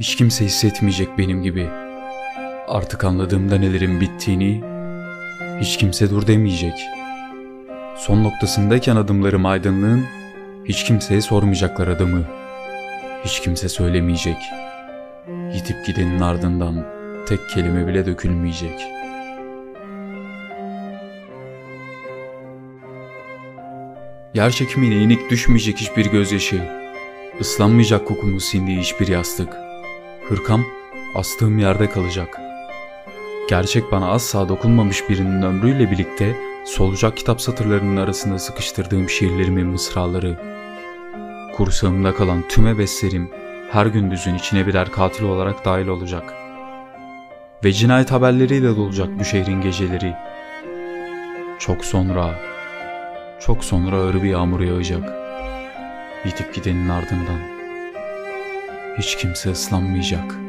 Hiç kimse hissetmeyecek benim gibi. Artık anladığımda nelerin bittiğini hiç kimse dur demeyecek. Son noktasındayken adımlarım aydınlığın hiç kimseye sormayacaklar adımı. Hiç kimse söylemeyecek. Yitip gidenin ardından tek kelime bile dökülmeyecek. Yer çekimine inik düşmeyecek hiçbir gözyaşı. Islanmayacak kokumu sindiği hiçbir yastık. Hırkam astığım yerde kalacak. Gerçek bana asla dokunmamış birinin ömrüyle birlikte solacak kitap satırlarının arasında sıkıştırdığım şiirlerimin mısraları. Kursağımda kalan tüm heveslerim her gündüzün içine birer katil olarak dahil olacak. Ve cinayet haberleriyle dolacak bu şehrin geceleri. Çok sonra, çok sonra ağır bir yağmur yağacak. Yitip gidenin ardından. Hiç kimse ıslanmayacak.''